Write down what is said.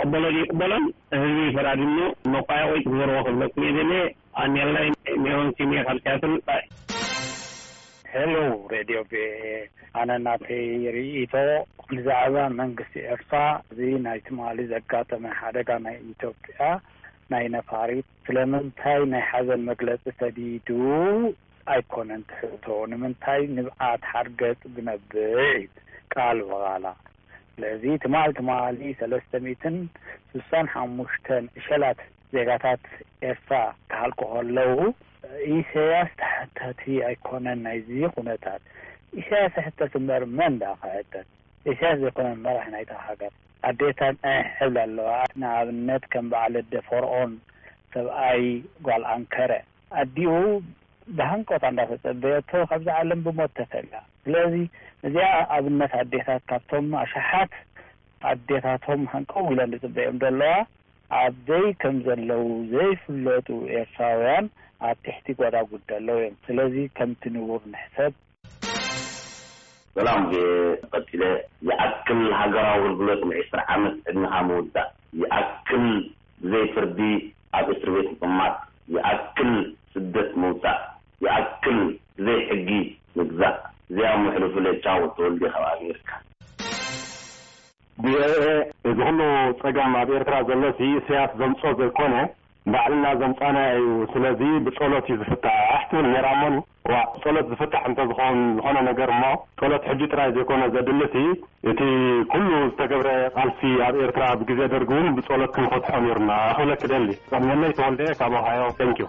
ቅበሎን ይቅበሎን ህዝቢ ይፈራድ እሞ መቋያ ቆይቂ ትገብርዎ ክብለኩም እየ ደልየ ኣኔላይ ሜሮን ሲሜ ካብ ሲያትል ባይ። Hello ሬድዮ ቪኦኤ ኣነ ናተይ ሪኢቶ ብዛዕባ መንግስቲ ኤርትራ እዚ ናይ ትማሊ ዘጋጠመ ሓደጋ ናይ ኢትዮጵያ ናይ ነፋሪት ስለምንታይ ናይ ሓዘን መግለጺ ሰዲዱ ኣይኮነን ትሕዝቶ ንምንታይ ንብዓት ሓርገጽ ዝነብዕ እዩ ቃል ብቓላ ስለዚ ትማል ትማሊ ሰለስተ ሚእትን ስሳን ሓሙሽተን ዕሸላት ዜጋታት ኤርትራ ክሃልቁ ከለዉ ኢሰያስ ተሓታቲ ኣይኮነን ናይዚ ኩነታት። ኢሰያስ ይሕተት እምበር መን ድኣ ክሕተት። ኢሰያስ ዘይኮነን መራሒ ናይታ ሃገር። ኣዴታት ኣሕ ሕብላ ኣለዋ ንኣብነት ከም በዓለደ ፎርኦን ሰብኣይ ጓል ኣንከረ። ኣዲኡ ብሃንቀውታ እንዳተጸበየቶ ካብዛ ዓለም ብሞት ተፈልያ። ስለዚ እዚኣ ኣብነት ኣዴታት ካብቶም ኣሽሓት ኣዴታቶም ሃንቀው ኢለን ዝጽበየኦም ዘለዋ ኣበይ ከም ዘለው ዘይፍለጡ ኤርትራውያን ኣብ ትሕቲ ጎዳጉድ ዘለው'ዮም። ስለዚ ከምቲ ንቡር ንሕሰብ። ሰላም ቪኦኤ ቀጺለ ይኣክል ሃገራዊ ኣገልግሎት ን ዕስራ ዓመት ዕድሜኻ ምውዳእ ይኣክል ብዘይ ፍርዲ ኣብ እስርቤት ምቅማጥ ይኣክል ስደት ምውጻእ ይኣክል ብዘይ ሕጊ ምግዛእ እዚኣ እሞ ሕሉፍለ ቻው ተወልዴ ካብ ኣሜሪካ። ቪኦኤ እዚ ኩሉ ጸገም ኣብ ኤርትራ ዘሎሲ ኢሰያስ ዘምጾ ዘይኮነ ባዕልና ዘምጻናዮ እዩ ስለዚ ብጸሎት እዩ ዝፍታሕ ትብል ኔራ እሞኒ። ዋእ ጸሎት ዝፍታሕ እንተዝኾን ዝኾነ ነገር እሞ ጸሎት ሕጂ ጥራይ ዘይኮነ ዘድልሲ እቲ ኩሉ ዝተገብረ ቃልሲ ኣብ ኤርትራ ብግዜ ደርጊ ውን ብጸሎት ክንፈትሖ ኔሩና ክብለኪ እደሊ ጸልመለይ ተወልደ ካብ ኦሃዮ thank you።